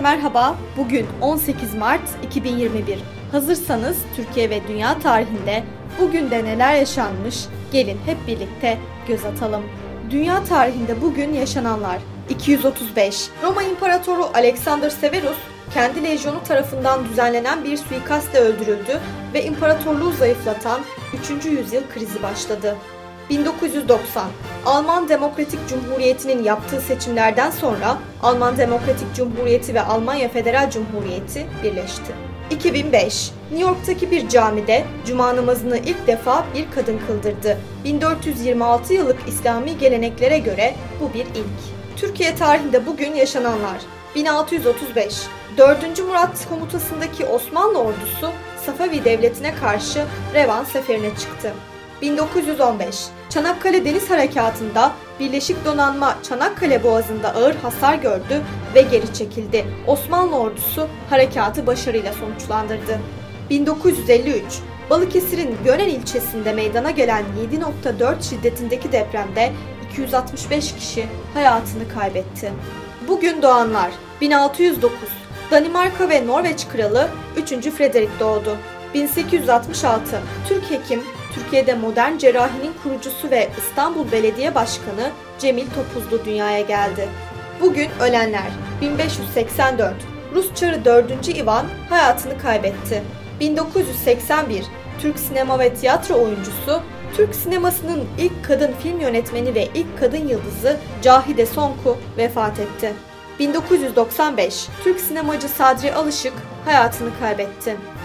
merhaba. Bugün 18 Mart 2021. Hazırsanız Türkiye ve dünya tarihinde bugün de neler yaşanmış? Gelin hep birlikte göz atalım. Dünya tarihinde bugün yaşananlar 235. Roma İmparatoru Alexander Severus kendi lejyonu tarafından düzenlenen bir suikastle öldürüldü ve imparatorluğu zayıflatan 3. yüzyıl krizi başladı. 1990 Alman Demokratik Cumhuriyeti'nin yaptığı seçimlerden sonra Alman Demokratik Cumhuriyeti ve Almanya Federal Cumhuriyeti birleşti. 2005 New York'taki bir camide cuma namazını ilk defa bir kadın kıldırdı. 1426 yıllık İslami geleneklere göre bu bir ilk. Türkiye tarihinde bugün yaşananlar 1635 4. Murat komutasındaki Osmanlı ordusu Safavi Devleti'ne karşı Revan seferine çıktı. 1915 Çanakkale Deniz Harekatı'nda Birleşik Donanma Çanakkale Boğazı'nda ağır hasar gördü ve geri çekildi. Osmanlı ordusu harekatı başarıyla sonuçlandırdı. 1953 Balıkesir'in Gönen ilçesinde meydana gelen 7.4 şiddetindeki depremde 265 kişi hayatını kaybetti. Bugün doğanlar 1609 Danimarka ve Norveç kralı 3. Frederick doğdu. 1866 Türk hekim, Türkiye'de modern cerrahinin kurucusu ve İstanbul Belediye Başkanı Cemil Topuzlu dünyaya geldi. Bugün ölenler 1584 Rus Çarı 4. Ivan hayatını kaybetti. 1981 Türk sinema ve tiyatro oyuncusu, Türk sinemasının ilk kadın film yönetmeni ve ilk kadın yıldızı Cahide Sonku vefat etti. 1995 Türk sinemacı Sadri Alışık hayatını kaybetti.